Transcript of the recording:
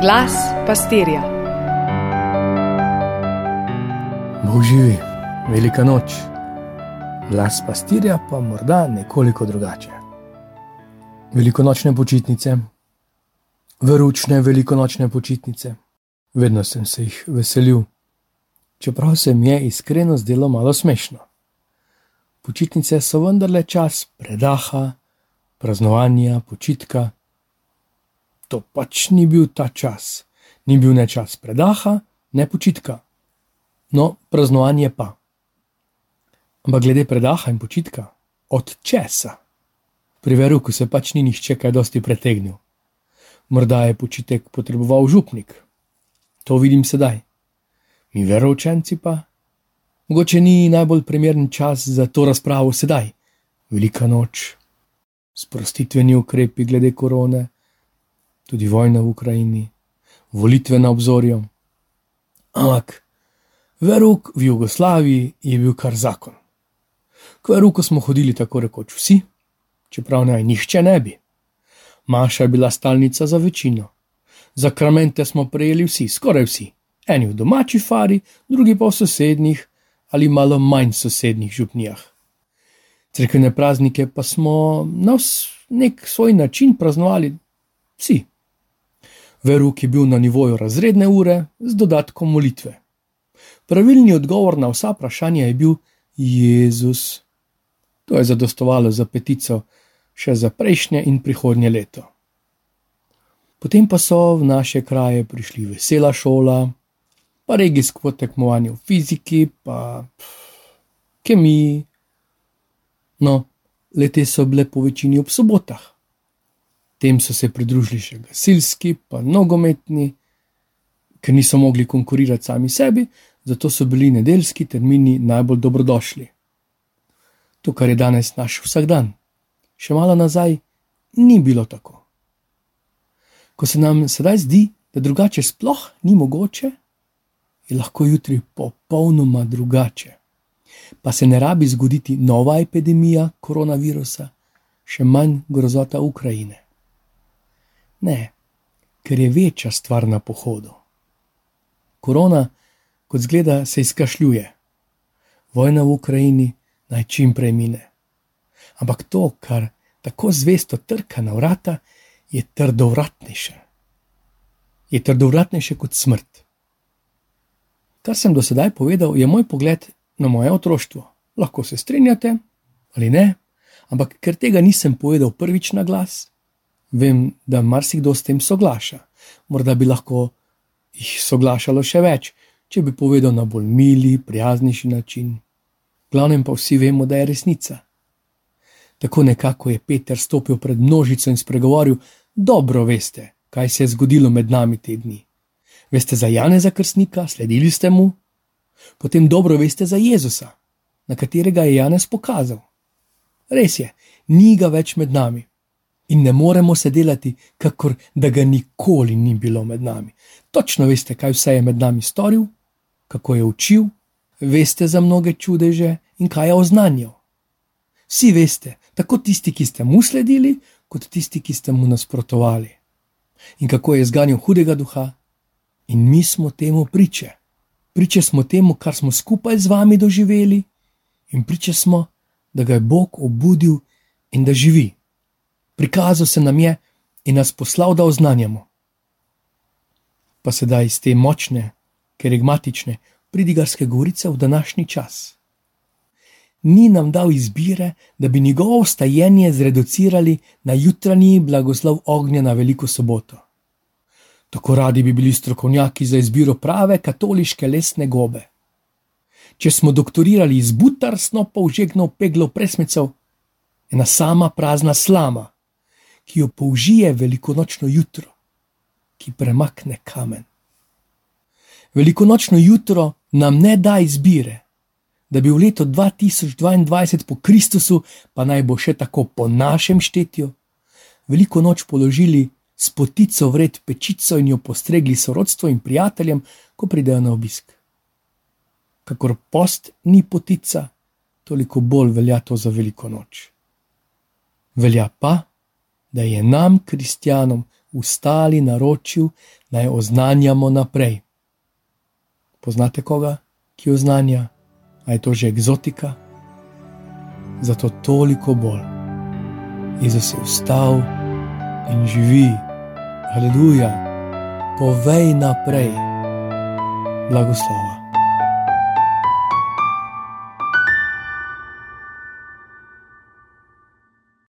Glas pastirja. Bog živi, velika noč. Glas pastirja pa morda nekoliko drugače. Velikonočne počitnice, veručne velikonočne počitnice, vedno sem se jih veselil, čeprav se mi je iskreno zdelo malo smešno. Počitnice so vendarle čas predaha, praznovanja, počitka. To pač ni bil ta čas, ni bil ne čas predaha, ne počitka. No, praznovanje pa. Ampak glede predaha in počitka, od česa? Pri veruku se pač ni nihče kaj dosti pretegnil. Morda je počitek potreboval župnik. To vidim sedaj. Mi verovčenci pa. Mogoče ni najbolj primeren čas za to razpravo sedaj, velika noč, sprostitveni ukrepi glede korone, tudi vojna v Ukrajini, volitve na obzorju. Ampak veruk v Jugoslaviji je bil kar zakon. K veruku smo hodili tako rekoč vsi, čeprav naj nihče ne bi. Maša je bila stalnica za večino. Zakramente smo prejeli vsi, skoraj vsi. Eni v domači fari, drugi pa v sosednjih ali malo manj sosednjih župnijah. Cerkvene praznike pa smo na nek svoj način praznovali vsi. Veruk je bil na nivoju razredne ure z dodatkom molitve. Pravilni odgovor na vsa vprašanja je bil Jezus. To je zadostovalo za petico še za prejšnje in prihodnje leto. Potem pa so v naše kraje prišli vesela šola, pa regijsko tekmovanje v fiziki, pa kemiji. No, lete so bile po večini ob sobotah. Tem so se pridružili še gasilski, pa nogometni, ker niso mogli konkurirati sami sebi, zato so bili nedeljski termini najbolj dobrodošli. To, kar je danes naš vsakdan, še malo nazaj, ni bilo tako. Ko se nam sedaj zdi, da drugače sploh ni mogoče, je lahko jutri popolnoma drugače. Pa se ne rabi zgoditi nova epidemija koronavirusa, še manj grozota Ukrajine. Ne, ker je večja stvar na pohodu. Korona, kot zgleda, se izkašljuje. Vojna v Ukrajini naj čim prej mine. Ampak to, kar tako zvesto trka na vrata, je trdovratnejše. Je trdovratnejše kot smrt. Kar sem do sedaj povedal, je moj pogled na moje otroštvo. Lahko se strinjate ali ne, ampak ker tega nisem povedal prvič na glas, vem, da marsikdo s tem soglaša. Morda bi lahko jih soglašalo še več, če bi povedal na bolj mili, prijaznejši način. Glavnem pa vsi vemo, da je resnica. Tako nekako je Peter stopil pred množico in spregovoril: Dobro veste, kaj se je zgodilo med nami te dni. Veste za Janeza Krstnika, sledili ste mu, potem dobro veste za Jezusa, na katerega je Janez pokazal. Res je, ni ga več med nami in ne moremo se delati, kakor da ga nikoli ni bilo med nami. Točno veste, kaj vse je med nami storil, kako je učil, veste za mnoge čudeže in kaj je oznanjal. Vsi veste, tako tisti, ki ste mu sledili, kot tisti, ki ste mu nasprotovali. In kako je zganil hudega duha, In mi smo temu priče. Priče smo temu, kar smo skupaj z vami doživeli, in priče smo, da ga je Bog obudil in da živi. Prikazal se nam je in nas poslal, da oznanjamo. Pa sedaj iz te močne, kerigmatične, pridigarske govorice v današnji čas. Ni nam dal izbire, da bi njegovo stajenje zreducirali na jutranji blagoslov ognja na veliko soboto. Tako radi bi bili strokovnjaki za izbiro prave katoliške lesne gobe. Če smo doktorirali iz butar, snopov, žegnov, peglov, presmecev, ena sama prazna slama, ki jo použije velikonočno jutro, ki premakne kamen. Velikonočno jutro nam ne da izbire, da bi v letu 2022 po Kristusu, pa naj bo še tako po našem štetju, veliko noč položili s potico vred pečico in jo postregli sorodstvu in prijateljem, ko pridejo na obisk. Kakor post ni potica, toliko bolj velja to za veliko noč. Velja pa, da je nam, kristjanom, ustali, naročil, naj oznanjamo naprej. Poznate koga, ki oznanja? A je to že eksotika? Zato toliko bolj. Jezus je vstal in živi, aleluja, povej naprej, blagoslova.